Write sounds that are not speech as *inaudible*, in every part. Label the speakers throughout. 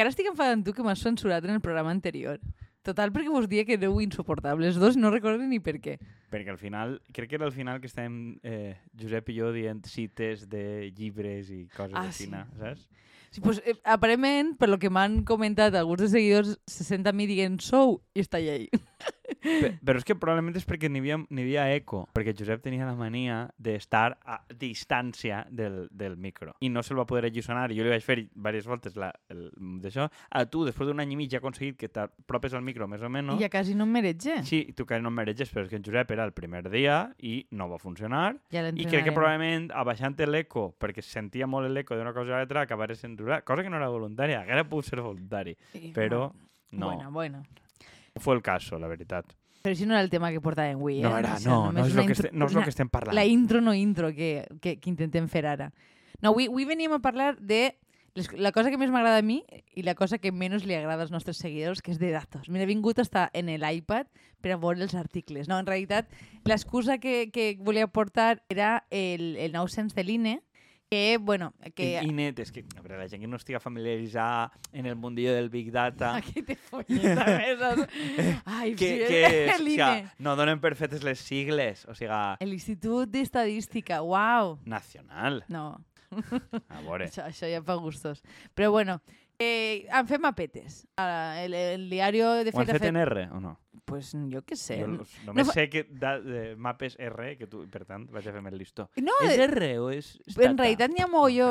Speaker 1: encara estic enfadant amb tu que m'has censurat en el programa anterior. Total, perquè vos dia que éreu insuportables dos, no recordo ni per què.
Speaker 2: Perquè al final, crec que era al final que estàvem eh, Josep i jo dient cites de llibres i coses
Speaker 1: Ah,
Speaker 2: així,
Speaker 1: sí.
Speaker 2: saps?
Speaker 1: Sí, pues, eh, aparentment, per lo que m'han comentat alguns dels seguidors, se sent a mi dient sou i està allà.
Speaker 2: Pe- Però és que probablement és perquè n'hi havia, havia eco, perquè Josep tenia la mania d'estar a distància del, del micro i no se'l va poder alliçonar. I jo li vaig fer diverses voltes la- el- d'això. A tu, després d'un any i mig, ja ha aconseguit que t'apropes al micro, més o menys.
Speaker 1: I ja quasi no em meretge.
Speaker 2: Sí, tu que no em mereges, però és que en Josep era el primer dia i no va funcionar.
Speaker 1: Ja
Speaker 2: I crec que probablement, abaixant l'eco, perquè se sentia molt l'eco d'una cosa a l'altra, acabaré censurar, cosa que no era voluntària, haguera pogut ser voluntari,
Speaker 1: Sí,
Speaker 2: però no,
Speaker 1: Bueno, bueno.
Speaker 2: No fue el caso, la veritat.
Speaker 1: Però això no era el tema que portàvem avui, eh?
Speaker 2: No era,
Speaker 1: O sigui,
Speaker 2: no, no
Speaker 1: només
Speaker 2: és, el que este, no és el
Speaker 1: una-
Speaker 2: que estem parlant.
Speaker 1: La intro no intro que, que, que intentem fer ara. No, avui, avui veníem a parlar de les, la cosa que més m'agrada a mi i la cosa que menys li agrada als nostres seguidors, que és de datos. M'he vingut a en l'iPad per a veure els articles. No, en realitat, l'excusa que, que volia portar era el, el nou cens de l'INE, que, bueno, que...
Speaker 2: I, i net, és que a veure, la gent que no estiga familiaritzada en el mundillo del Big Data, *laughs*
Speaker 1: Aquí te folleta, més. Ai,
Speaker 2: que,
Speaker 1: sí,
Speaker 2: que o
Speaker 1: l'INE.
Speaker 2: sigui, no donen per fetes les sigles, o sigui,
Speaker 1: L'Institut d'Estadística, uau.
Speaker 2: nacional.
Speaker 1: No,
Speaker 2: A veure,
Speaker 1: això, això ja fa gustos. Però bueno, eh, en fem mapetes. Ah, El, el diario de
Speaker 2: ho han
Speaker 1: fet... ha
Speaker 2: fet en R o no?
Speaker 1: Pues jo què sé.
Speaker 2: Jo
Speaker 1: No,
Speaker 2: només
Speaker 1: fa-
Speaker 2: sé que da, de mapes R, que tu, per tant, vaig a fer-me el listó.
Speaker 1: no
Speaker 2: és
Speaker 1: de-
Speaker 2: R o és
Speaker 1: en
Speaker 2: Stata?
Speaker 1: realitat n'hi ha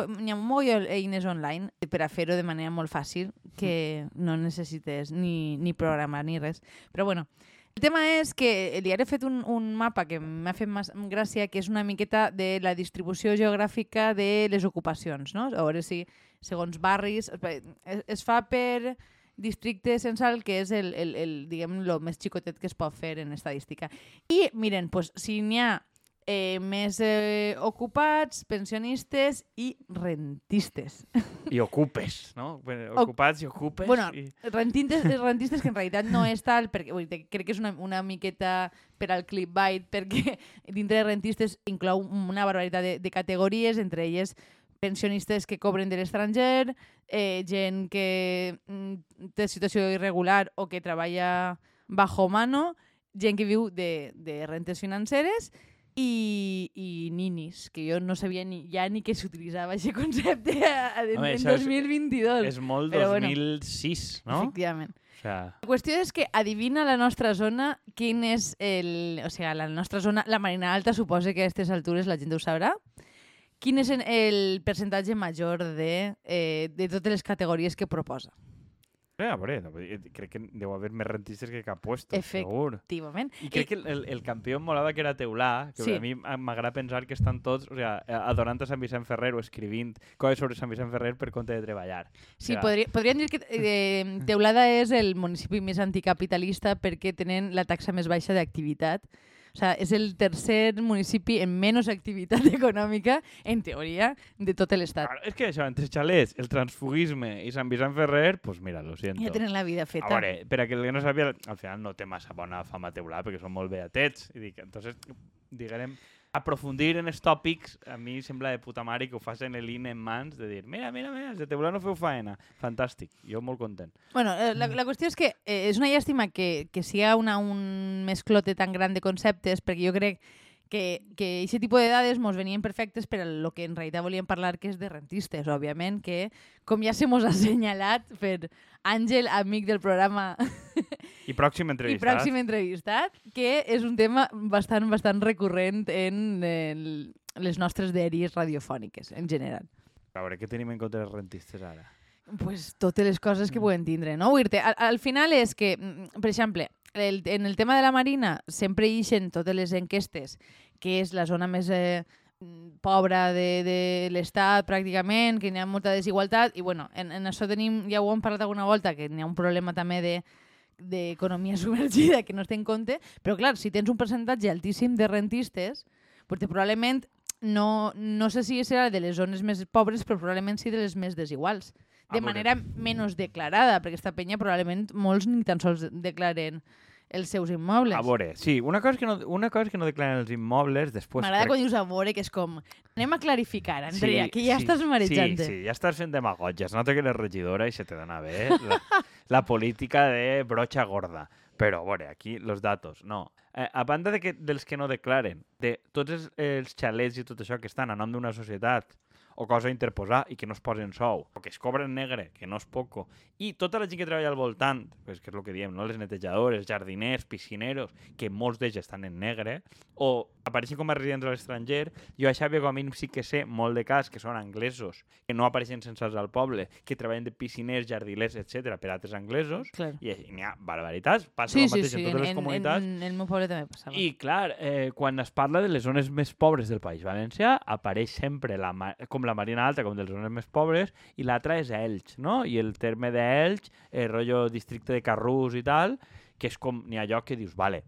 Speaker 1: n'hi ha mogolló eines online per a fer-ho de manera molt fàcil, que no necessites ni, ni programar ni res. Però bueno, el tema és que el diari ha fet un, un mapa que m'ha fet mas, gràcia, que és una miqueta de la distribució geogràfica de les ocupacions, no? A veure si, segons barris... Es, es fa per districte censal, que és el, el, el, diguem, lo més xicotet que es pot fer en estadística. I, miren, pues, si n'hi ha eh, més eh, ocupats, pensionistes i rentistes.
Speaker 2: I ocupes, no? Bueno, Ocupats i ocupes.
Speaker 1: bueno,
Speaker 2: i...
Speaker 1: rentistes, rentistes que en realitat no és tal, perquè vull dir, crec que és una, una miqueta per al clickbait, perquè dintre de rentistes inclou una barbaritat de, de categories, entre elles pensionistes que cobren de l'estranger, eh, gent que mm, té situació irregular o que treballa bajo mano, gent que viu de, de rentes financeres i, i ninis, que jo no sabia ni, ja ni que s'utilitzava aquest concepte a, a, en,
Speaker 2: Home,
Speaker 1: en
Speaker 2: això és-
Speaker 1: 2022.
Speaker 2: És molt
Speaker 1: Però bueno.
Speaker 2: 2006, no?
Speaker 1: Efectivament.
Speaker 2: O sea,
Speaker 1: La qüestió és que adivina la nostra zona quin és el... O sigui, la nostra zona, la Marina Alta, suposa que a aquestes altures la gent ho sabrà. Quin és en- el percentatge major de, eh, de totes les categories que proposa?
Speaker 2: eh, a veure, no, eh, crec que deu haver més rentistes que cap puesto,
Speaker 1: Efect-
Speaker 2: segur.
Speaker 1: Efectivament.
Speaker 2: I crec que el, el, el campió em molava que era Teulà, que
Speaker 1: Sí.
Speaker 2: a mi m'agrada pensar que estan tots o sea, adorant a Sant Vicent Ferrer o escrivint coses sobre Sant Vicent Ferrer per compte de treballar.
Speaker 1: Sí,
Speaker 2: Ja.
Speaker 1: podria, podríem dir que eh, Teulada és el municipi més anticapitalista perquè tenen la taxa més baixa d'activitat. O sea, és el tercer municipi amb menys activitat econòmica, en *laughs* teoria, de tot l'estat.
Speaker 2: Claro, és que això, entre xalets, el transfugisme i Sant Vicent Ferrer, pues mira, lo siento.
Speaker 1: Ja tenen la vida
Speaker 2: A
Speaker 1: feta.
Speaker 2: veure, per a que el que no sàpiga, al final no té massa bona fama Teulà, perquè són molt beatets. I dic, entonces, diguem, aprofundir en els tòpics, a mi sembla de puta mare que ho facin l'INE en mans, de dir, mira, mira, mira, els de Teulà no feu faena. Fantàstic, jo molt content.
Speaker 1: Bueno, eh, la, la qüestió és que eh, és una llàstima que, que siga una, un mesclote tan gran de conceptes, perquè jo crec que aquest tipus de dades mos venien perfectes per a lo que en realitat volíem parlar, que és de rentistes, òbviament, que, com ja se mos ha assenyalat per Àngel, amic del programa
Speaker 2: I pròxim
Speaker 1: i
Speaker 2: entrevistat.
Speaker 1: pròxim entrevistat, que és un tema bastant, bastant recurrent en el, les nostres dèries radiofòniques, en general.
Speaker 2: A veure, què tenim en compte els rentistes ara?
Speaker 1: pues, totes les coses que poden tindre, no? Vull dir al, al final és que, mm, per exemple, el, en el tema de la Marina sempre ixen totes les enquestes que és la zona més eh, pobra de, de l'Estat, pràcticament, que n'hi ha molta desigualtat, i bueno, en, en això tenim, ja ho hem parlat alguna volta, que n'hi ha un problema també de d'economia *laughs* submergida que no es té en compte, però clar, si tens un percentatge altíssim de rentistes, pues, probablement no, no sé si serà de les zones més pobres, però probablement sí de les més desiguals.
Speaker 2: A
Speaker 1: De manera menys declarada, perquè esta penya probablement molts ni tan sols declaren els seus immobles.
Speaker 2: A veure, sí, una cosa és que no, una cosa és que no declaren els immobles, després...
Speaker 1: M'agrada
Speaker 2: crec-
Speaker 1: quan dius a veure, que és com... Anem a clarificar, Andrea, que ja
Speaker 2: sí,
Speaker 1: estàs marejant.
Speaker 2: Sí, sí, ja estàs fent demagogia. Es nota que eres regidora i se te dona bé la, *laughs* la política de brocha gorda. Però, a veure, aquí los datos, no. Eh, a banda de que, dels que no declaren, de tots els, els xalets i tot això que estan a nom d'una societat o cosa a interposar i que no es posen sou, o que es cobren negre, que no és poco, i tota la gent que treballa al voltant, pues, que és el que diem, no? les netejadores, jardiners, piscineros, que molts d'ells estan en negre, o apareixen com a residents a l'estranger, jo a Xàbia com a mínim sí que sé molt de cas que són anglesos, que no apareixen censals al poble, que treballen de pisciners, jardiners, etc per altres anglesos,
Speaker 1: Clar.
Speaker 2: i n'hi ha barbaritats, passa
Speaker 1: Sí,
Speaker 2: el
Speaker 1: sí,
Speaker 2: mateix
Speaker 1: sí,
Speaker 2: en totes les
Speaker 1: en,
Speaker 2: comunitats,
Speaker 1: en, en el meu poble també passava.
Speaker 2: i, clar, eh, quan es parla de les zones més pobres del País Valencià, apareix sempre la, com la Marina Alta, com de les zones més pobres, i l'altra és Elx, no? I el terme d'Elx, eh, rotllo districte de Carrús i tal, que és com, n'hi ha lloc que dius, vale,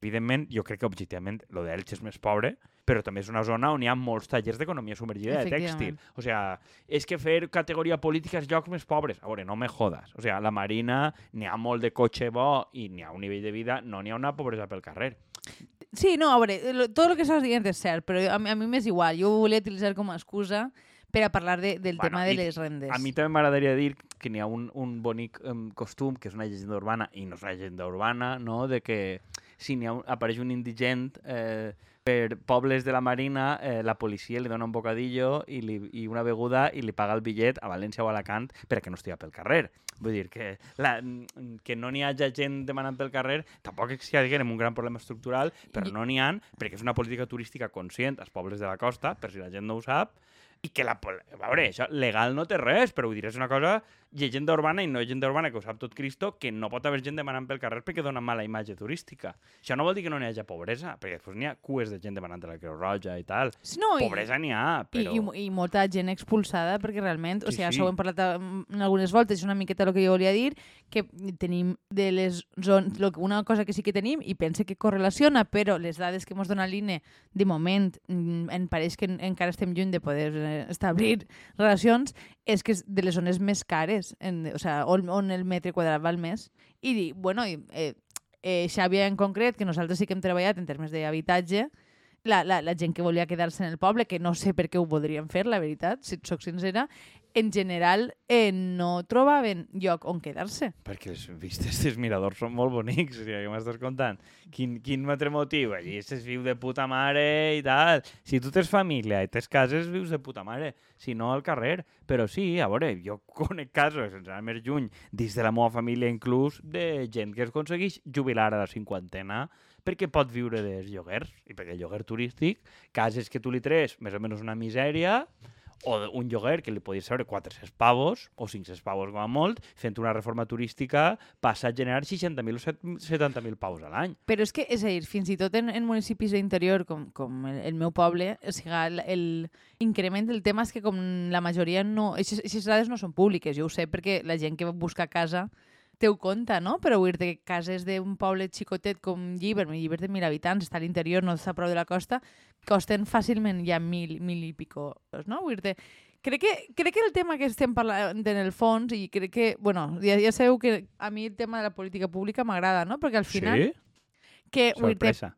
Speaker 2: evidentment, jo crec que objectivament lo d'Elx és més pobre, però també és una zona on hi ha molts tallers d'economia submergida de tèxtil. O sea, és que fer categoria política és llocs més pobres. A veure, no me jodas. O sea, la Marina n'hi ha molt de cotxe bo i n'hi ha un nivell de vida, no n'hi ha una pobresa pel carrer.
Speaker 1: Sí, no, a veure, lo- tot el que estàs dient és cert, però a, mi- a mi m'és igual. Jo ho volia utilitzar com a excusa per a parlar de, del
Speaker 2: Bueno,
Speaker 1: tema de les rendes.
Speaker 2: A mi també m'agradaria dir que n'hi ha un, un bonic um, costum, que és una llegenda urbana, i no és una llegenda urbana, no? de que si n'hi apareix un indigent eh, per pobles de la Marina, eh, la policia li dona un bocadillo i, li, i una beguda i li paga el bitllet a València o a Alacant perquè no estigui pel carrer. Vull dir que, la, que no n'hi hagi gent demanant pel carrer tampoc és que diguem un gran problema estructural, però no n'hi han perquè és una política turística conscient als pobles de la costa, per si la gent no ho sap, i que la... A veure, això legal no té res, però vull dir, és una cosa llegenda urbana i no llegenda urbana que ho sap tot Cristo, que no pot haver gent demanant pel carrer perquè dona mala imatge turística. Això no vol dir que no n'hi hagi pobresa, perquè després n'hi ha cues de gent demanant a la Creu Roja i tal.
Speaker 1: No, i-
Speaker 2: Pobresa n'hi ha,
Speaker 1: I,
Speaker 2: però...
Speaker 1: i, I molta gent expulsada, perquè realment, o
Speaker 2: Sí,
Speaker 1: sigui,
Speaker 2: sí.
Speaker 1: això ho hem parlat eh, en algunes voltes, és una miqueta el que jo volia dir, que tenim de les zones, una cosa que sí que tenim, i pense que correlaciona, però les dades que ens dona l'INE, de moment, mm, em pareix que en- encara estem lluny de poder eh, establir relacions, és que és de les zones més cares, en, o sigui, on, on el metre quadrat val més. I, di- bueno, i, eh, eh, Xàbia en concret, que nosaltres sí que hem treballat en termes d'habitatge, la, la, la gent que volia quedar-se en el poble, que no sé per què ho voldrien fer, la veritat, si et soc sincera, en general eh, no trobaven lloc on quedar-se.
Speaker 2: Perquè les vistes dels miradors són molt bonics, o sigui, què m'estàs contant? Quin, quin altre motiu? Allí es viu de puta mare i tal. Si tu tens família i tens cases, vius de puta mare. Si no, al carrer. Però sí, a veure, jo *laughs* conec casos, sense anar més lluny, dins de la meva família inclús, de gent que es aconsegueix jubilar a la cinquantena perquè pot viure dels lloguers, i perquè el lloguer turístic, cases que tu li treus més o menys una misèria, o un lloguer que li podies treure 400 pavos o 500 pavos com a molt, fent una reforma turística passa a generar 60.000 o set- 70.000 pavos a l'any.
Speaker 1: Però és que, és a dir, fins i tot en, en municipis d'interior, com, com el, el meu poble, o sigui, el, el increment del tema és que com la majoria no... Aquestes dades no són públiques, jo ho sé perquè la gent que va buscar casa ho compte, no? Però vull dir que cases d'un poble xicotet com Lliber, Lliber de mil habitants, està a l'interior, no està a prop de la costa, costen fàcilment ja mil, mil i pico, no? Vull dir crec que, crec que el tema que estem parlant en el fons, i crec que, bueno, ja, ja sabeu que a mi el tema de la política pública m'agrada, no? Perquè al final...
Speaker 2: sí?
Speaker 1: Que, vull dir,
Speaker 2: Sorpresa.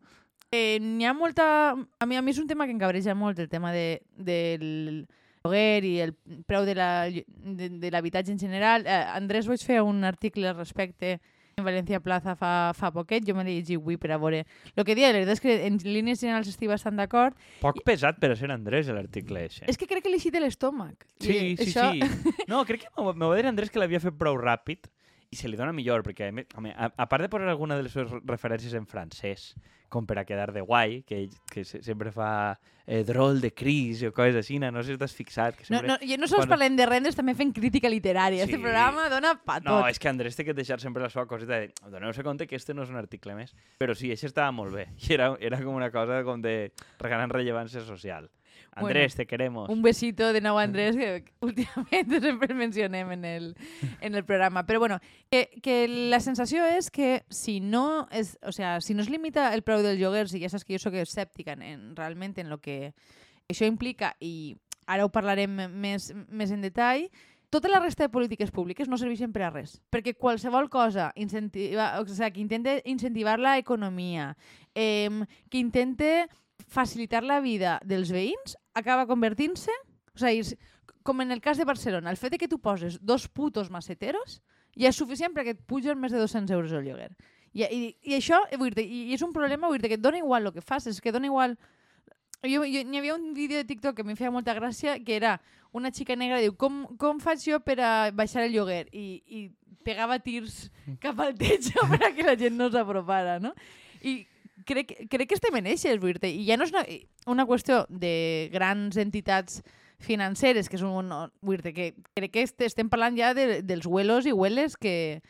Speaker 1: eh, n'hi ha molta... A mi, a mi és un tema que encabreja molt, el tema de, del lloguer i el preu de la- de, de l'habitatge en general. Eh, Andrés Boix feia un article al respecte en València Plaza fa, fa poquet, jo me l'he llegit avui per a veure... El que dia, la veritat és que en línies generals estic bastant d'acord.
Speaker 2: Poc pesat per a ser Andrés, l'article ese.
Speaker 1: És que crec que li de l'estómac. I,
Speaker 2: Sí,
Speaker 1: eh,
Speaker 2: sí,
Speaker 1: això...
Speaker 2: sí. No, crec que m'ho va dir Andrés que l'havia fet prou ràpid i se li dona millor, perquè home, a, a part de posar alguna de les seves referències en francès, com per a quedar de guai, que que se, sempre fa eh, drol de cris o coses així, no sé si t'has fixat. Que
Speaker 1: No,
Speaker 2: sempre...
Speaker 1: no, jo no sols
Speaker 2: quan-
Speaker 1: parlem de rendes, també fem crítica literària. Este
Speaker 2: Sí.
Speaker 1: programa dona pa tot.
Speaker 2: No, és que Andrés té que deixar sempre la seva coseta de doneu-se compte que este no és un article més. Però sí, això estava molt bé. I era, era com una cosa com de regalant rellevància social. Andrés, te queremos.
Speaker 1: Un besito de nou a *laughs* Andrés, que últimament *laughs* sempre el mencionem en el, en el programa. Però bueno, que, que la sensació és que si no, és, o sea, si no es limita el preu del lloguer, si ja saps que jo sóc escèptica en, en, realment en lo que això implica, i ara ho parlarem més, més en detall, tota la resta de polítiques públiques no serveixen per a res. Perquè qualsevol cosa incentiva, o sigui, que intente incentivar la economia, eh, que intente facilitar la vida dels veïns, acaba convertint-se... O sigui, com en el cas de Barcelona, el fet de que tu poses dos putos maceteros ja és suficient perquè et pugen més de 200 euros el lloguer. I, i, i això, eh, vull dir, i, és un problema, vull dir, que et dona igual el que fas, és que dona igual... Jo, jo, n'hi havia un vídeo de TikTok que em feia molta gràcia, que era una xica negra diu, com, com faig jo per a baixar el lloguer? I, i pegava tirs cap al techo *laughs* per a que la gent no s'apropara, no? I crec, crec que estem en eixes, vull dir i ja no és una, una qüestió de grans entitats financeres, que és un... Vull dir que crec que estem parlant ja de, dels huelos i hueles que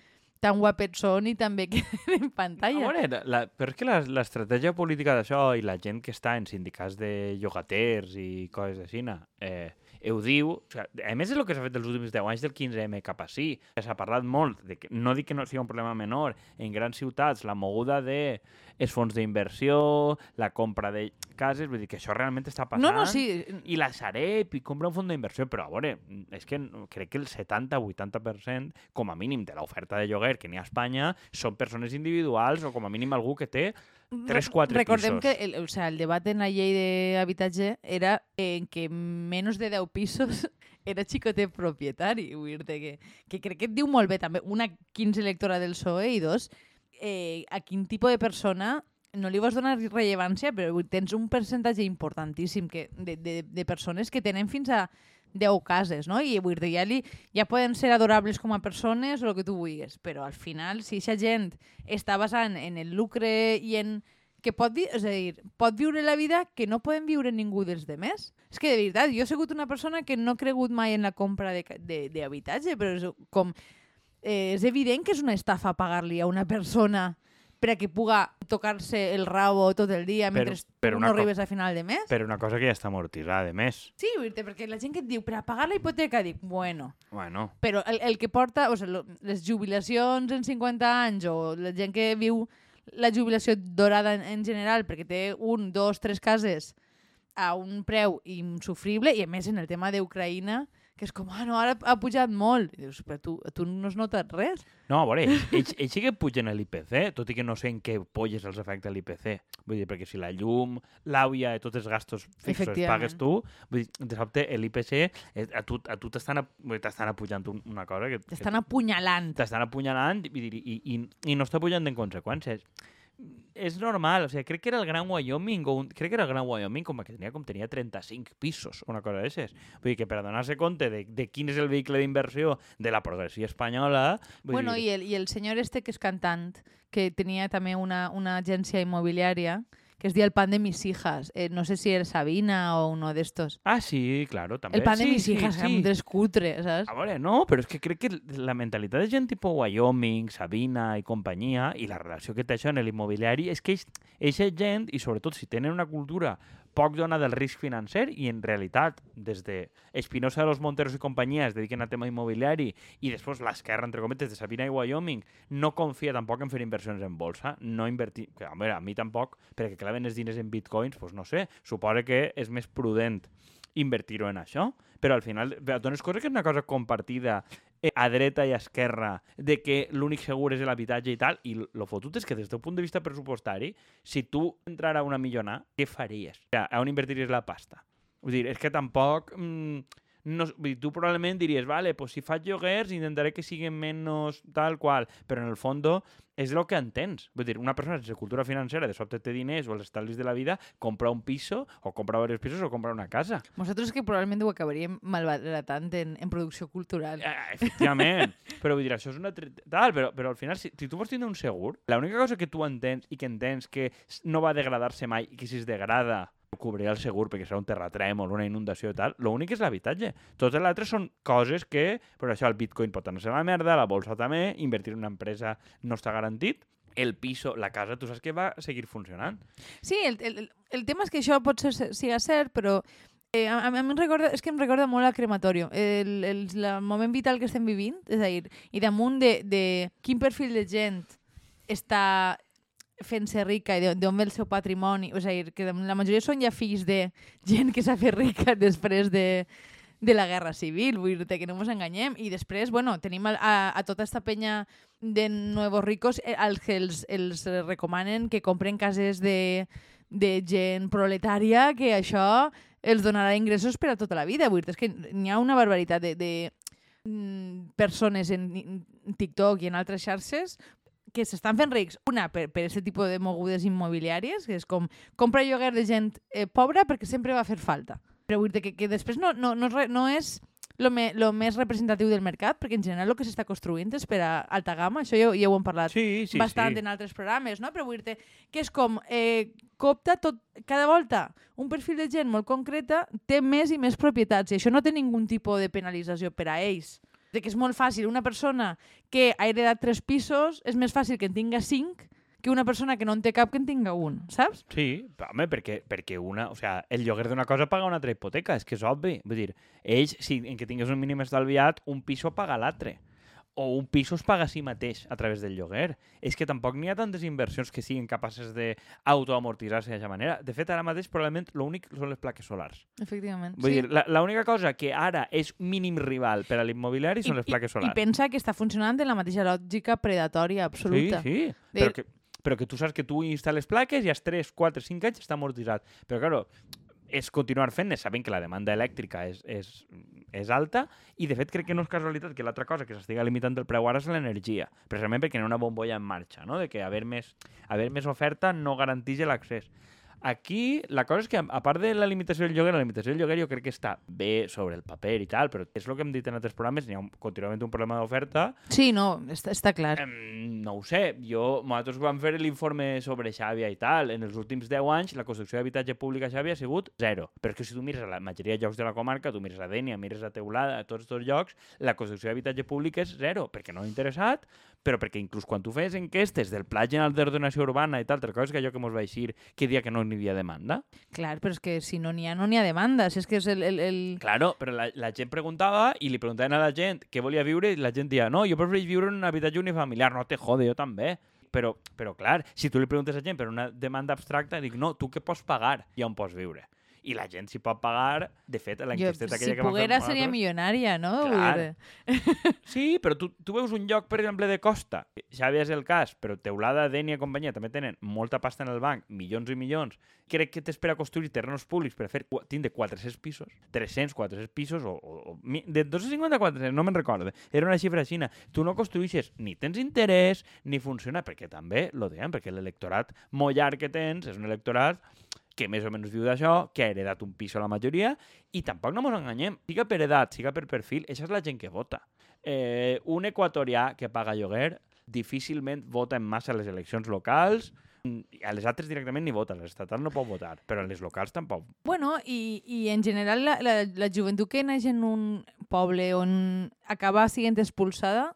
Speaker 1: tan guapets són i també *laughs* queden en pantalla.
Speaker 2: A veure, la, però és que l'estratègia política d'això i la gent que està en sindicats de llogaters i coses així, eh, ho diu... O sigui, a més és el que s'ha fet els últims 10 anys del 15M cap a sí. S'ha parlat molt, de que, no dic que no sigui un problema menor, en grans ciutats la moguda de els fons d'inversió, la compra de cases, vull dir que això realment està passant.
Speaker 1: No, no, sí.
Speaker 2: I la Sareb i compra un fons d'inversió, però a veure, és que crec que el 70-80% com a mínim de l'oferta de lloguer que n'hi ha a Espanya són persones individuals o com a mínim algú que té tres, quatre
Speaker 1: Recordem
Speaker 2: pisos.
Speaker 1: que el, o sea, el debat en la llei d'habitatge era en que menys de 10 pisos *laughs* era xicotet propietari. Vull dir que, que crec que et diu molt bé també, una, 15 electora del PSOE i dos, eh, a quin tipus de persona no li vas donar rellevància, però tens un percentatge importantíssim que, de, de, de persones que tenen fins a 10 cases, no? I vull dir, ja, li, ja poden ser adorables com a persones o el que tu vulguis, però al final, si aquesta gent està basant en el lucre i en que pot, vi és a dir, pot viure la vida que no poden viure ningú dels demés. És que, de veritat, jo he sigut una persona que no ha cregut mai en la compra d'habitatge, però és com... Eh, és evident que és una estafa pagar-li a una persona per a que puga tocar-se el rabo tot el dia
Speaker 2: Però-
Speaker 1: mentre
Speaker 2: però
Speaker 1: no arribes a final de mes.
Speaker 2: Per una cosa que ja està amortitzada, de més.
Speaker 1: Sí, perquè la gent que et diu per a pagar la hipoteca, dic, bueno,
Speaker 2: Bueno,
Speaker 1: però el, el que porta, o sigui, les jubilacions en 50 anys o la gent que viu la jubilació dorada en, en general perquè té un, dos, tres cases a un preu insufrible i a més en el tema d'Ucraïna que és com, ah, no, ara ha pujat molt. I dius, però tu, tu no has notat res?
Speaker 2: no, a veure, ells, ells, ells sí que pugen a l'IPC, tot i que no sé en què polles els afecta l'IPC. Vull dir, perquè si la llum, l'àvia i tots els gastos fixos els pagues tu, vull dir, de sobte l'IPC, eh, a tu, a tu t'estan apujant un, una cosa que...
Speaker 1: T'estan apunyalant.
Speaker 2: t'estan apunyalant i, i, i, i no està pujant en conseqüències. És normal, o sigui, crec que era el Gran Wyoming, o un, crec que era el Gran Wyoming com que tenia, com tenia 35 pisos, una cosa d'aixes. Vull dir que per donar-se compte de, de quin és el vehicle d'inversió de la progressió espanyola... Vull
Speaker 1: Bueno,
Speaker 2: dir,
Speaker 1: i el, i el senyor este que és cantant, que tenia també una, una agència immobiliària, que es deia El pan de mis hijas. Eh, no sé si era Sabina o uno d'estos.
Speaker 2: Ah, sí, claro, també.
Speaker 1: El pan de
Speaker 2: sí,
Speaker 1: mis
Speaker 2: sí,
Speaker 1: hijas,
Speaker 2: sí.
Speaker 1: era un cutre, saps?
Speaker 2: A veure, no, però és que crec que la mentalitat de gent tipus Wyoming, Sabina i companyia, i la relació que té això en l'immobiliari, és que eixa gent, i sobretot si tenen una cultura poc dona del risc financer i en realitat des de Espinosa de los Monteros i companyia es dediquen a tema immobiliari i després l'esquerra, entre cometes, de Sabina i Wyoming no confia tampoc en fer inversions en bolsa, no invertir... Que, a, veure, a mi tampoc, perquè claven els diners en bitcoins, doncs no sé, suposa que és més prudent invertir-ho en això, però al final dones cosa que és una cosa compartida a dreta i a esquerra, de que l'únic segur és l'habitatge i tal, i lo fotut és que des del punt de vista pressupostari, si tu entrara una millona, què faries? O sigui, on invertiries la pasta? Vull dir, és que tampoc... Mm, no, dir, tu probablement diries, vale, pues si faig lloguers intentaré que siguin menys tal qual, però en el fons és el que entens. Vull dir, una persona sense cultura financera de sobte té diners o els estalvis de la vida, compra un piso o compra diversos pisos o compra una casa.
Speaker 1: Nosaltres que probablement ho acabaríem malbaratant en, en producció cultural.
Speaker 2: Eh, efectivament. *laughs* però vull dir, això és una... Tal, però, però al final, si, si tu vols tindre un segur, l'única cosa que tu entens i que entens que no va degradar-se mai i que si es degrada ho cobrirà el segur perquè serà un terratrèmol, una inundació i tal, l'únic és l'habitatge. Totes les altres són coses que, per això el bitcoin pot anar-se a la merda, la bolsa també, invertir en una empresa no està garantit, el piso, la casa, tu saps que va seguir funcionant.
Speaker 1: Sí, el, el, el tema és que això pot ser, siga cert, però eh, a, a mi em recorda, és que em recorda molt a crematorio, el, el, el moment vital que estem vivint, és a dir, i damunt de, de quin perfil de gent està fent-se rica i d'on ve el seu patrimoni, a dir, que la majoria són ja fills de gent que s'ha fet rica *laughs* després de de la guerra civil, vull dir que no ens enganyem. I després, bueno, tenim a, a, a tota esta penya de nuevos ricos eh, als que els, els recomanen que compren cases de, de gent proletària, que això els donarà ingressos per a tota la vida. Vull dir, és que n'hi ha una barbaritat de, de mm, persones en TikTok i en altres xarxes que s'estan fent rics, una, per, per aquest tipus de mogudes immobiliàries, que és com compra lloguer de gent eh, pobra perquè sempre va fer falta. Però vull dir que, que després no, no, no, no és lo, me, lo més representatiu del mercat, perquè en general el que s'està construint és per a alta gamma, això ja, ja ho hem parlat
Speaker 2: Sí, sí,
Speaker 1: bastant
Speaker 2: sí.
Speaker 1: en altres programes, no? però vull dir que és com eh, copta tot, cada volta un perfil de gent molt concreta té més i més propietats i això no té ningun tipus de penalització per a ells. De que és molt fàcil, una persona que ha heredat tres pisos és més fàcil que en tinga cinc que una persona que no en té cap que en tinga un, saps?
Speaker 2: Sí, home, perquè, perquè una, o sea, el lloguer d'una cosa paga una altra hipoteca, és que és obvi. Vull dir, ells, si en que tingues un mínim estalviat, un piso paga l'altre. O un piso es paga a si mateix a través del lloguer. És que tampoc n'hi ha tantes inversions que siguin capaces d'autoamortitzar-se d'aquesta manera. De fet, ara mateix, probablement, l'únic són les plaques solars.
Speaker 1: Efectivament.
Speaker 2: Vull
Speaker 1: sí.
Speaker 2: dir, la- l'única cosa que ara és mínim rival per a l'immobiliari són les plaques
Speaker 1: I
Speaker 2: solars.
Speaker 1: pensa que està funcionant en la mateixa lògica predatòria absoluta.
Speaker 2: Sí, sí.
Speaker 1: De-
Speaker 2: Però, que, però que tu saps que tu instal·les plaques i als 3, 4, 5 anys està amortitzat. Però, claro, és continuar fent-ne, sabent que la demanda elèctrica és, és, és alta i, de fet, crec que no és casualitat que l'altra cosa que s'estiga limitant el preu ara és l'energia, precisament perquè hi ha una bombolla en marxa, no? de que haver més, haver més oferta no garanteix l'accés. Aquí, la cosa és que, a part de la limitació del lloguer, la limitació del lloguer jo crec que està bé sobre el paper i tal, però és el que hem dit en altres programes, hi ha un, contínuament un problema d'oferta
Speaker 1: Sí, no, està, està clar.
Speaker 2: Em, no ho sé, jo, nosaltres vam fer l'informe sobre Xàbia i tal. En els últims 10 anys la construcció d'habitatge públic a Xàbia ha sigut zero. Però és que si tu mires a la majoria de llocs de la comarca, tu mires a Dènia, mires a Teulada, a tots aquests llocs, la construcció d'habitatge públic és zero, perquè no ha interessat, però perquè inclús quan tu fes enquestes del Pla General d'Ordenació Urbana i tal, altra cosa que allò que mos va eixir que dia que no n'hi havia demanda.
Speaker 1: Clar, però és que si no n'hi ha, no n'hi ha demanda. Si és que és el... el, el...
Speaker 2: Claro, però la, la gent preguntava i li preguntaven a la gent què volia viure i la gent dia, no, jo prefereix viure en un habitatge unifamiliar. No te jode, jo també. Però, però clar, si tu li preguntes a gent per una demanda abstracta, dic, no, tu què pots pagar i on pots viure? I la gent s'hi pot pagar, de fet, l'enquesteta
Speaker 1: si
Speaker 2: aquella que vam fer
Speaker 1: poguera seria milionària, no?
Speaker 2: Clar. Sí, però tu, tu veus un lloc, per exemple, de costa. Xavi és el cas, però Teulada, Dènia i companyia també tenen molta pasta en el banc, milions i milions. Crec que t'espera construir terrenos públics per fer tindre 400 pisos, 300, 400 pisos, o, o, o de 250 a 400, no me'n recordo. Era una xifra així. Tu no construïixes ni tens interès, ni funciona, perquè també, lo dèiem, perquè l'electorat molt llarg que tens és un electorat que més o menys viu d'això, que ha heredat un pis a la majoria, i tampoc no ens enganyem. Siga per edat, siga per perfil, això és la gent que vota. Eh, un equatorià que paga lloguer difícilment vota en massa a les eleccions locals, a les altres directament ni vota, a les estatals no pot votar, però a les locals tampoc.
Speaker 1: Bueno, i, i en general la, la, la joventut que neix en un poble on acaba sent expulsada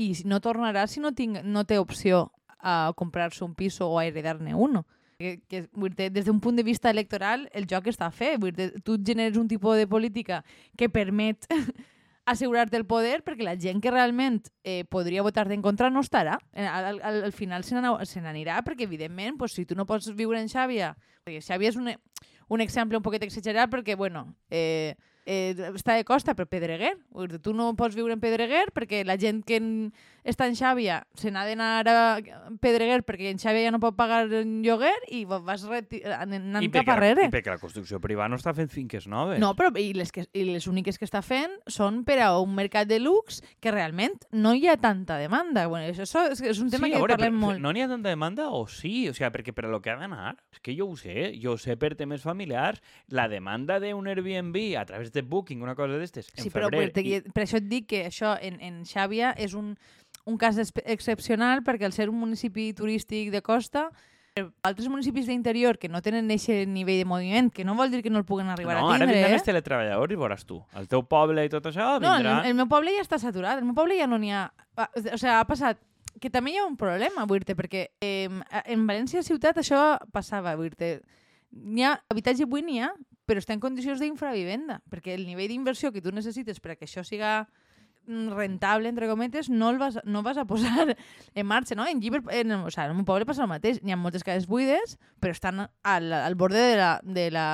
Speaker 1: i no tornarà si no, tinc, no té opció a comprar-se un piso o a heredar-ne uno. Que, que, dir, des d'un punt de vista electoral, el joc està fet. Vull dir, tu generes un tipus de política que permet *laughs* assegurar-te el poder perquè la gent que realment eh, podria votar-te en contra no estarà. Eh, Al, al, al final se n'anirà perquè, evidentment, pues, si tu no pots viure en Xàbia, Xàbia és un, un exemple un poquet exagerat perquè, bueno, eh, eh, està de costa, però Pedreguer. Tu no pots viure en Pedreguer perquè la gent que està en Xàbia se n'ha d'anar a Pedreguer perquè en Xàbia ja no pot pagar el lloguer i vas reti- anant cap
Speaker 2: perquè,
Speaker 1: arrere.
Speaker 2: I perquè la construcció privada no està fent finques noves.
Speaker 1: No, però i les, que, i les úniques que està fent són per a un mercat de lux que realment no hi ha tanta demanda. Bueno, això, és, és un tema
Speaker 2: sí,
Speaker 1: que
Speaker 2: veure,
Speaker 1: parlem molt.
Speaker 2: No n'hi ha tanta demanda o sí? O sigui, perquè per a lo que ha d'anar, és que jo ho sé, jo ho sé per temes familiars, la demanda d'un Airbnb a través de Booking, una cosa d'estes, en
Speaker 1: Sí, però
Speaker 2: febrer...
Speaker 1: per, i... per això et dic que això en, en Xàbia és un, un cas excepcional perquè al ser un municipi turístic de costa per altres municipis d'interior que no tenen aquest nivell de moviment, que no vol dir que no el puguen arribar
Speaker 2: no,
Speaker 1: a
Speaker 2: ara
Speaker 1: tindre,
Speaker 2: vindran
Speaker 1: eh?
Speaker 2: els teletreballadors i veuràs tu. El teu poble i tot això
Speaker 1: No, el,
Speaker 2: vindrà...
Speaker 1: el meu poble ja està saturat. El meu poble ja no n'hi ha... ah, O sigui, ha passat que també hi ha un problema, vull dir perquè eh, en València ciutat això passava, vull dir N'hi ha habitatge buit, n'hi ha, però està en condicions d'infravivenda, perquè el nivell d'inversió que tu necessites per a que això siga mm, rentable, entre cometes, no el vas, no vas a posar *laughs* en marxa, no? En Llibre, en, o sigui, en un poble passa el mateix. N'hi ha moltes cases buides, però estan al, al borde de la, de la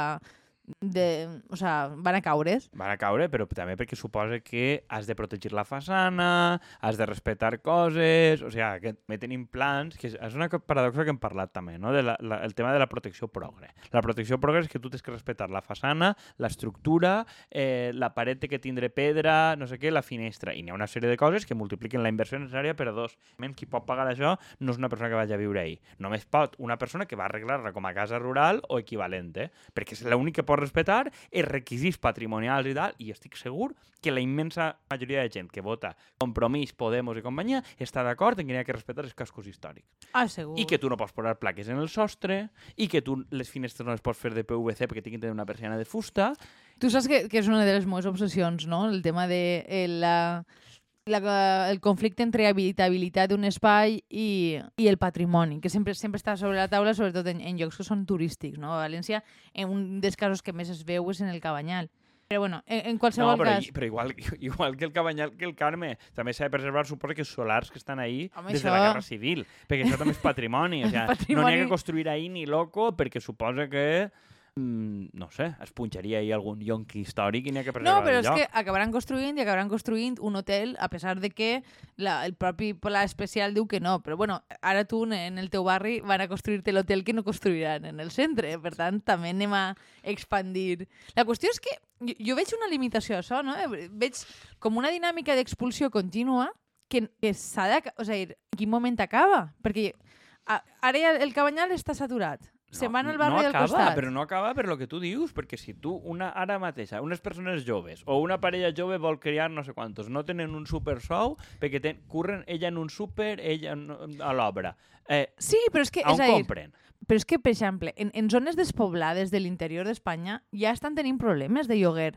Speaker 1: de, o sea, van a caure.
Speaker 2: Van a caure, però també perquè suposa que has de protegir la façana, has de respectar coses... O sigui, que també tenim plans, que és una paradoxa que hem parlat també, no? De la, la, el tema de la protecció progre. La protecció progre és que tu tens que respectar la façana, l'estructura, eh, la paret que tindre pedra, no sé què, la finestra. I n'hi ha una sèrie de coses que multipliquen la inversió necessària per a dos. Qui pot pagar això no és una persona que vagi a viure ahí. Només pot una persona que va arreglar-la com a casa rural o equivalent, eh? perquè és l'únic que pot respetar els requisits patrimonials i tal, i estic segur que la immensa majoria de gent que vota Compromís, Podemos i companyia està d'acord en que hi ha que respectar els cascos històrics.
Speaker 1: Ah, segur.
Speaker 2: I que tu no pots posar plaques en el sostre, i que tu les finestres no les pots fer de PVC perquè tinguin una persiana de fusta.
Speaker 1: Tu saps que, que és una de les meves obsessions, no? El tema de el, la, la, el conflicte entre habitabilitat d'un espai i, i el patrimoni, que sempre sempre està sobre la taula, sobretot en, en llocs que són turístics, no? A València, en un dels casos que més es veu és en el Cabanyal. Però bueno, en, en qualsevol
Speaker 2: No, però,
Speaker 1: cas...
Speaker 2: però igual, *laughs* igual que el Cabanyal que el Carme, també s'ha de preservar, suposo que els solars que estan ahí
Speaker 1: Home,
Speaker 2: des de
Speaker 1: això-
Speaker 2: la Guerra Civil, perquè això també és patrimoni. O *laughs* sigui, no n'hi
Speaker 1: Patrimoni-
Speaker 2: ha que construir ahí ni loco, perquè suposa que no sé, es punxaria ahí algun yonqui històric i n'hi ha que preservar
Speaker 1: No, però és que acabaran construint i acabaran construint un hotel a pesar de que la, el propi pla especial diu que no. Però bueno, ara tu en el teu barri van a construir-te l'hotel que no construiran en el centre. Per tant, també anem a expandir. La qüestió és que jo, jo veig una limitació a això, no? Veig com una dinàmica d'expulsió contínua que, que s'ha de... O sigui, en quin moment acaba? Perquè ara ja el Cabanyal està saturat. Se'n van al barri
Speaker 2: no
Speaker 1: del
Speaker 2: acaba,
Speaker 1: costat.
Speaker 2: però no acaba per lo que tu dius, perquè si tu una ara mateixa, unes persones joves o una parella jove vol criar no sé quantos, no tenen un super sou perquè ten, curren ella en un super, ella en, a l'obra. Eh,
Speaker 1: Sí, però és que...
Speaker 2: a
Speaker 1: és
Speaker 2: on
Speaker 1: a dir,
Speaker 2: compren?
Speaker 1: Però és que, per exemple, en, en zones despoblades de l'interior d'Espanya ja estan tenint problemes de lloguer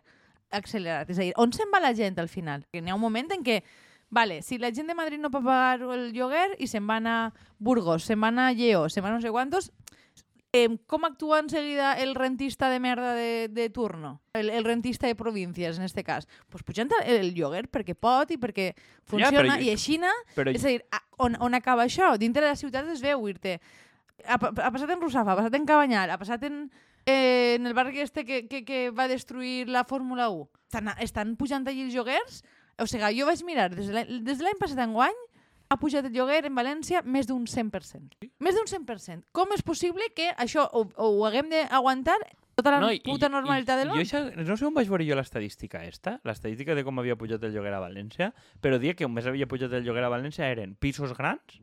Speaker 1: accelerat. És a dir, on se'n va la gent al final? Que n'hi ha un moment en què, vale, si la gent de Madrid no pot pagar el lloguer i se'n van a Burgos, se'n van a Lleó, se'n van a no sé quantos, eh, com actua en seguida el rentista de merda de, de turno? El, el rentista de províncies, en este cas. Pues pujant el, el perquè pot i perquè funciona.
Speaker 2: però-
Speaker 1: I així,
Speaker 2: Però
Speaker 1: és a dir, a- on, on acaba això? Dintre de la ciutat es veu ir-te. Ha, ha passat en Russafa, ha passat en Cabanyal, ha passat en, eh, en el barri este que, que, que va destruir la Fórmula 1. Estan, estan pujant allí els lloguers? O sigui, jo vaig mirar, des de l'any passat enguany, ha pujat el lloguer en València més d'un 100%. Més d'un 100%. Com és possible que això ho, ho haguem d'aguantar tota la
Speaker 2: i-
Speaker 1: puta
Speaker 2: i-
Speaker 1: normalitat del
Speaker 2: jo
Speaker 1: món?
Speaker 2: això, no sé on vaig veure jo l'estadística esta, l'estadística de com havia pujat el lloguer a València, però dia que on més havia pujat el lloguer a València eren pisos grans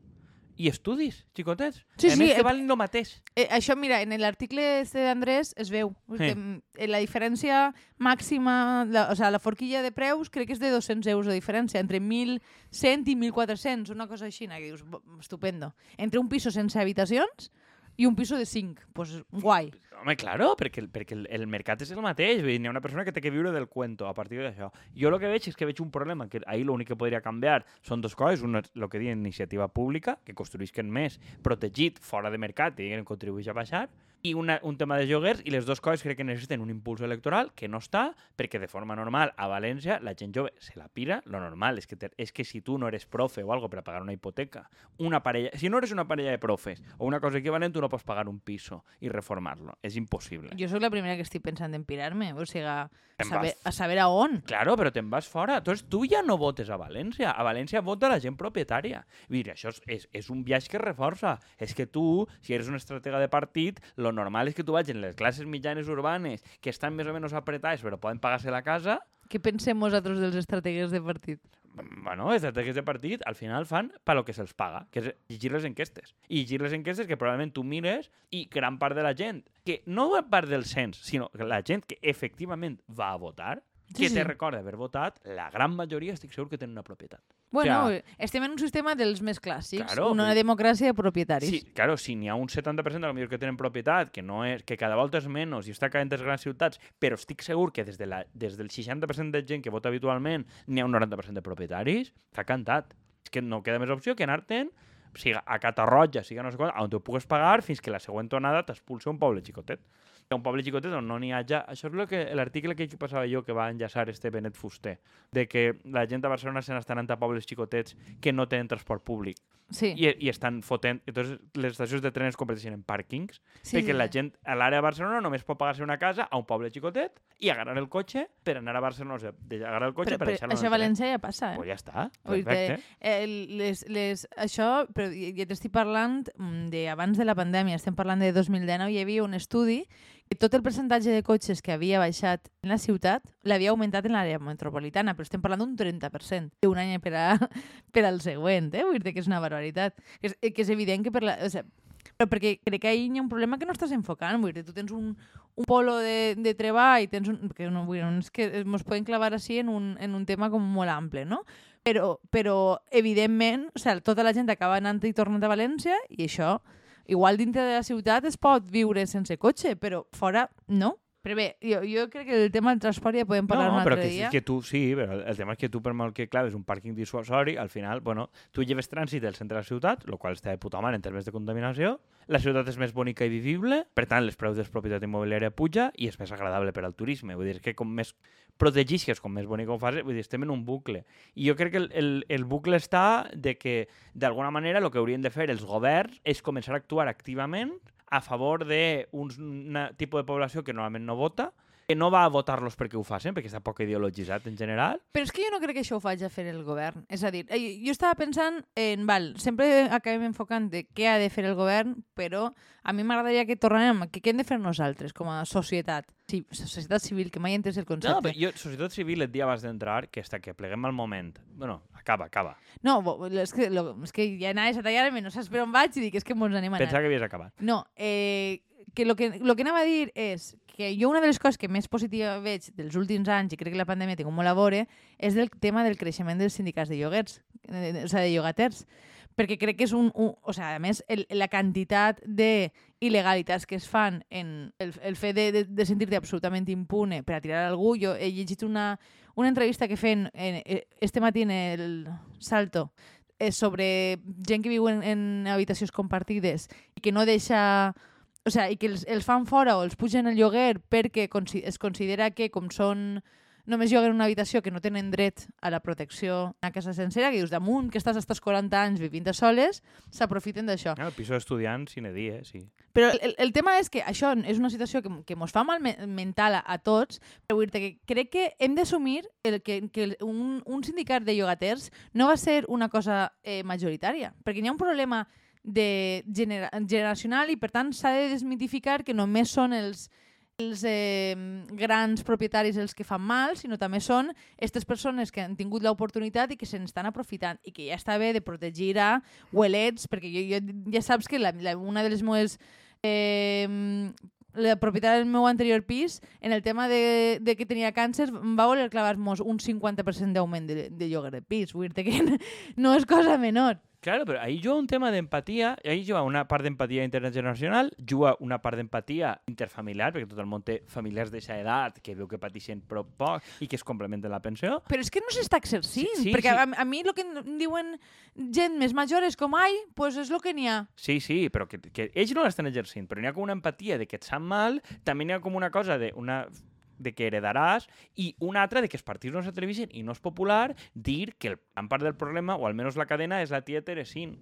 Speaker 2: i estudis, xicotets.
Speaker 1: Sí,
Speaker 2: a
Speaker 1: sí,
Speaker 2: més, que
Speaker 1: eh,
Speaker 2: valen el mateix.
Speaker 1: Eh, això, mira, en l'article d'Andrés es veu.
Speaker 2: Sí.
Speaker 1: Que, mm, eh, la diferència màxima, la, o sea, la forquilla de preus crec que és de 200 euros de diferència, entre 1.100 i 1.400, una cosa així, que dius, "Bo- estupendo. Entre un piso sense habitacions i un piso de 5, pues guai.
Speaker 2: Home, claro, perquè, el- perquè el, el mercat és el mateix. Vull dir, N'hi ha una persona que té que viure del cuento a partir d'això. Jo el que veig és que veig un problema, que ahir l'únic que podria canviar són dos coses. Una el que diuen iniciativa pública, que construïsquen més, protegit, fora de mercat, i diguem, contribueix a baixar, i una, un tema de lloguers, i les dues coses crec que necessiten un impuls electoral, que no està, perquè de forma normal a València la gent jove se la pira, lo normal és que, te, és que si tu no eres profe o algo per pagar una hipoteca, una parella, si no eres una parella de profes o una cosa equivalent, tu no pots pagar un piso i reformar-lo. És impossible.
Speaker 1: Jo sóc la primera que estic pensant en pirar-me, o sigui, a saber,
Speaker 2: vas.
Speaker 1: a saber a on.
Speaker 2: Claro, però te'n vas fora. Entonces, tu ja no votes a València. A València vota la gent propietària. Vull dir, això és, és, és un viatge que reforça. És que tu, si eres un estratega de partit, lo normal és que tu vagis en les classes mitjanes urbanes que estan més o menys apretades però poden pagar-se la casa,
Speaker 1: Què pensem nosaltres dels estrategues de partit?
Speaker 2: bueno, els estrategues de partit al final fan per lo que se'ls paga, que és llegir les enquestes. I llegir les enquestes que probablement tu mires i gran part de la gent, que no va part del cens, sinó la gent que efectivament va a votar,
Speaker 1: Sí,
Speaker 2: que
Speaker 1: sí.
Speaker 2: te recorda haver votat, la gran majoria estic segur que tenen una propietat.
Speaker 1: Bueno,
Speaker 2: O sea,
Speaker 1: estem en un sistema dels més clàssics,
Speaker 2: Claro,
Speaker 1: una democràcia de propietaris.
Speaker 2: Sí, claro, si n'hi ha un 70% de millor que tenen propietat, que no és que cada volta és menys i està caient les grans ciutats, però estic segur que des, de la, des del 60% de gent que vota habitualment n'hi ha un 90% de propietaris, s'ha cantat. És que no queda més opció que anar-te'n siga a Catarroja, siga no sé quan, on tu pugues pagar fins que la següent onada t'expulsa un poble xicotet. Un poble xicotet on no n'hi ha ja... Això és lo que l'article que passava jo que va enllaçar este Benet Fuster, de que la gent a Barcelona se n'està anant a pobles xicotets que no tenen transport públic.
Speaker 1: Sí,
Speaker 2: i, i estan fotent... Entonces, les estacions de tren es converteixen en pàrquings
Speaker 1: sí,
Speaker 2: perquè
Speaker 1: sí,
Speaker 2: la gent a l'àrea de Barcelona només pot pagar-se una casa a un poble xicotet i agarrar el cotxe per anar a Barcelona, o sigui, de agarrar el cotxe
Speaker 1: Però,
Speaker 2: per deixar-lo
Speaker 1: això a
Speaker 2: el.
Speaker 1: València ja passa, eh?
Speaker 2: Pues ja està, perfecte.
Speaker 1: Eh, les, les, això, però ja t'estic parlant mm, de abans de la pandèmia, estem parlant de 2019, hi havia un estudi tot el percentatge de cotxes que havia baixat en la ciutat l'havia augmentat en l'àrea metropolitana, però estem parlant d'un 30% d'un any per, a, *laughs* per al següent, eh? Vull dir que és una barbaritat. Que és, que és evident que per la... O sigui, però perquè crec que hi ha un problema que no estàs enfocant, vull dir, tu tens un, un polo de, de treball, tens un, que no, vull dir, és que ens podem clavar així en un, en un tema com molt ample, no? Però, però evidentment, o sigui, tota la gent acaba anant i tornant a València i això, igual dintre de la ciutat es pot viure sense cotxe, però fora no. Però bé, jo, jo crec que el tema del transport ja podem parlar
Speaker 2: no,
Speaker 1: un
Speaker 2: però
Speaker 1: altre
Speaker 2: que,
Speaker 1: dia.
Speaker 2: que tu sí, però el tema és que tu per molt que claves un pàrquing dissuasori, al final, bueno, tu lleves trànsit del centre de la ciutat, el qual està de puta mare en termes de contaminació, la ciutat és més bonica i vivible, per tant, els preus de propietat immobiliària puja i és més agradable per al turisme. Vull dir, que com més protegisques, com més bonic ho fas, vull dir, estem en un bucle. I jo crec que el, el, el bucle està de que, d'alguna manera, el que haurien de fer els governs és començar a actuar activament a favor d'un tipus de població que normalment no vota, que no va a votar-los perquè ho facin, perquè està poc ideologitzat en general.
Speaker 1: Però és que jo no crec que això ho faci a fer el govern. És a dir, eh, jo estava pensant en, val, sempre acabem enfocant de què ha de fer el govern, però a mi m'agradaria que tornarem a que què hem de fer nosaltres com a societat, sí, societat civil, que mai entès el
Speaker 2: No,
Speaker 1: concepte.
Speaker 2: però jo, societat civil, et dia abans d'entrar, que està que pleguem al moment. Bueno, acaba, acaba.
Speaker 1: No, és que, lo, és que ja anaves a tallar-me, no saps per on vaig i dic, és que mos anem a anar.
Speaker 2: Pensava que havies acabat.
Speaker 1: No, eh, que lo que, lo que anava a dir és que jo una de les coses que més positiva veig dels últims anys, i crec que la pandèmia té molt a veure, és del tema del creixement dels sindicats de lloguers, o sigui, de llogaters. Perquè crec que és un... un o sigui, a més, el, la quantitat de il·legalitats que es fan en el, el fet de, de, de sentir-te absolutament impune per a tirar algú. Jo he llegit una, una entrevista que feien en, eh, este matí en el Salto eh, sobre gent que viu en, en habitacions compartides i que no deixa o sea, i que els, els fan fora o els pugen el lloguer perquè consi es considera que com són només lloguen una habitació que no tenen dret a la protecció a casa sencera, que dius damunt, que estàs els 40 anys vivint a soles, s'aprofiten d'això.
Speaker 2: Ah, el piso d'estudiants, sin dir, eh? Sí.
Speaker 1: Però el, el tema és que això és una situació que, que mos fa mal me mental a, a tots, però dir que crec que hem d'assumir el que, que un, un sindicat de llogaters no va ser una cosa eh, majoritària, perquè hi ha un problema de genera generacional i per tant s'ha de desmitificar que només són els, els eh, grans propietaris els que fan mal, sinó també són aquestes persones que han tingut l'oportunitat i que se n'estan aprofitant i que ja està bé de protegir a huelets, perquè jo, jo ja saps que la, la, una de les meves eh, la propietat del meu anterior pis, en el tema de, de que tenia càncer, va voler clavar-nos un 50% d'augment de, de lloguer de pis. Vull dir que *laughs* no és cosa menor.
Speaker 2: Claro, però ahí juga un tema d'empatia, ahí juga una part d'empatia intergeneracional, juga una part d'empatia interfamiliar, perquè tot el món té familiars d'aquesta edat que veu que pateixen prou poc i que es complementen la pensió.
Speaker 1: Però és que no s'està exercint,
Speaker 2: Sí, sí,
Speaker 1: perquè
Speaker 2: sí.
Speaker 1: A, a mi el que em diuen gent més major és com, ai, pues és el que n'hi ha.
Speaker 2: Sí, sí, però que, que ells no l'estan exercint, però n'hi ha com una empatia de que et sap mal, també n'hi ha com una cosa de una de que heredaràs i una altra de que els partits no se televisen i no és popular dir que el, gran part del problema, o almenys la cadena, és la tia Teresín.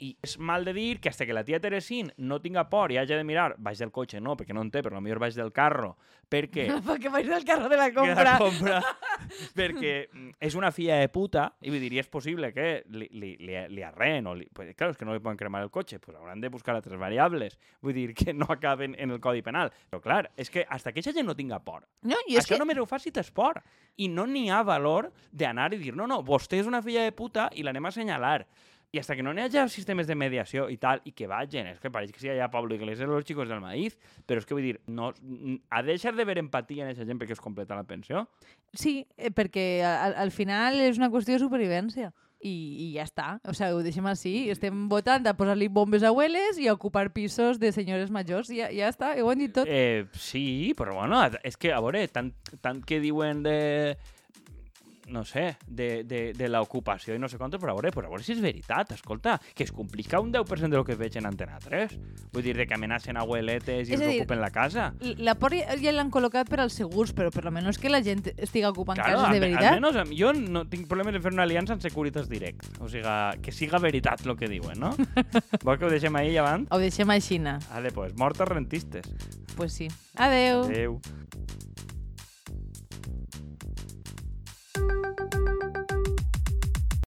Speaker 2: I és mal de dir que hasta que la tia Teresín no tinga por i hagi de mirar baix del cotxe, no, perquè no en té, però potser baix del carro, perquè *laughs*
Speaker 1: Perquè vaig del carro de la compra.
Speaker 2: la compra. *laughs* perquè mm, és una filla de puta i vull dir, i és possible que li, li, li, li arren o li, pues, claro, és que no li poden cremar el cotxe pues hauran de buscar altres variables. Vull dir, que no acaben en el codi penal. Però clar, és que hasta que aquesta gent no tinga por
Speaker 1: No, i és
Speaker 2: això
Speaker 1: que...
Speaker 2: només ho fa si tens por i no n'hi ha valor d'anar i dir no, no, vostè és una filla de puta i l'anem a assenyalar i hasta que no hagi sistemes de mediació i tal, i que vagin, és que pareix que sigui allà Pablo Iglesias los chicos del maíz, però és que vull dir, no, ha de deixar de ver empatia en aquesta gent perquè es completa la pensió.
Speaker 1: Sí, eh, perquè al, al final és una qüestió de supervivència. I, i ja està. O sigui, ho deixem així. Estem votant a posar-li bombes a abueles i a ocupar pisos de senyores majors. I ja, ja està, ho han dit tot.
Speaker 2: Eh, sí, però bueno, és que, a veure, tant, tant que diuen de no sé, de, de, de l'ocupació i no sé quant, però a veure, però a veure si és veritat, escolta, que es complica un 10% de lo que veig en Antena 3. Vull dir, de que amenacen abueletes i
Speaker 1: És a dir,
Speaker 2: ocupen la casa.
Speaker 1: La por ja l'han col·locat per als segurs, però per almenys que la gent estigui ocupant
Speaker 2: Claro,
Speaker 1: cases de veritat.
Speaker 2: almenys jo no tinc problemes en fer una aliança amb Securitas Direct. O sigui, que siga veritat el que diuen, no? *laughs* Vol que ho deixem ahí avant?
Speaker 1: Ho deixem així, na.
Speaker 2: Vale, pues, mortes rentistes.
Speaker 1: Pues sí. Adeu.
Speaker 2: Adéu.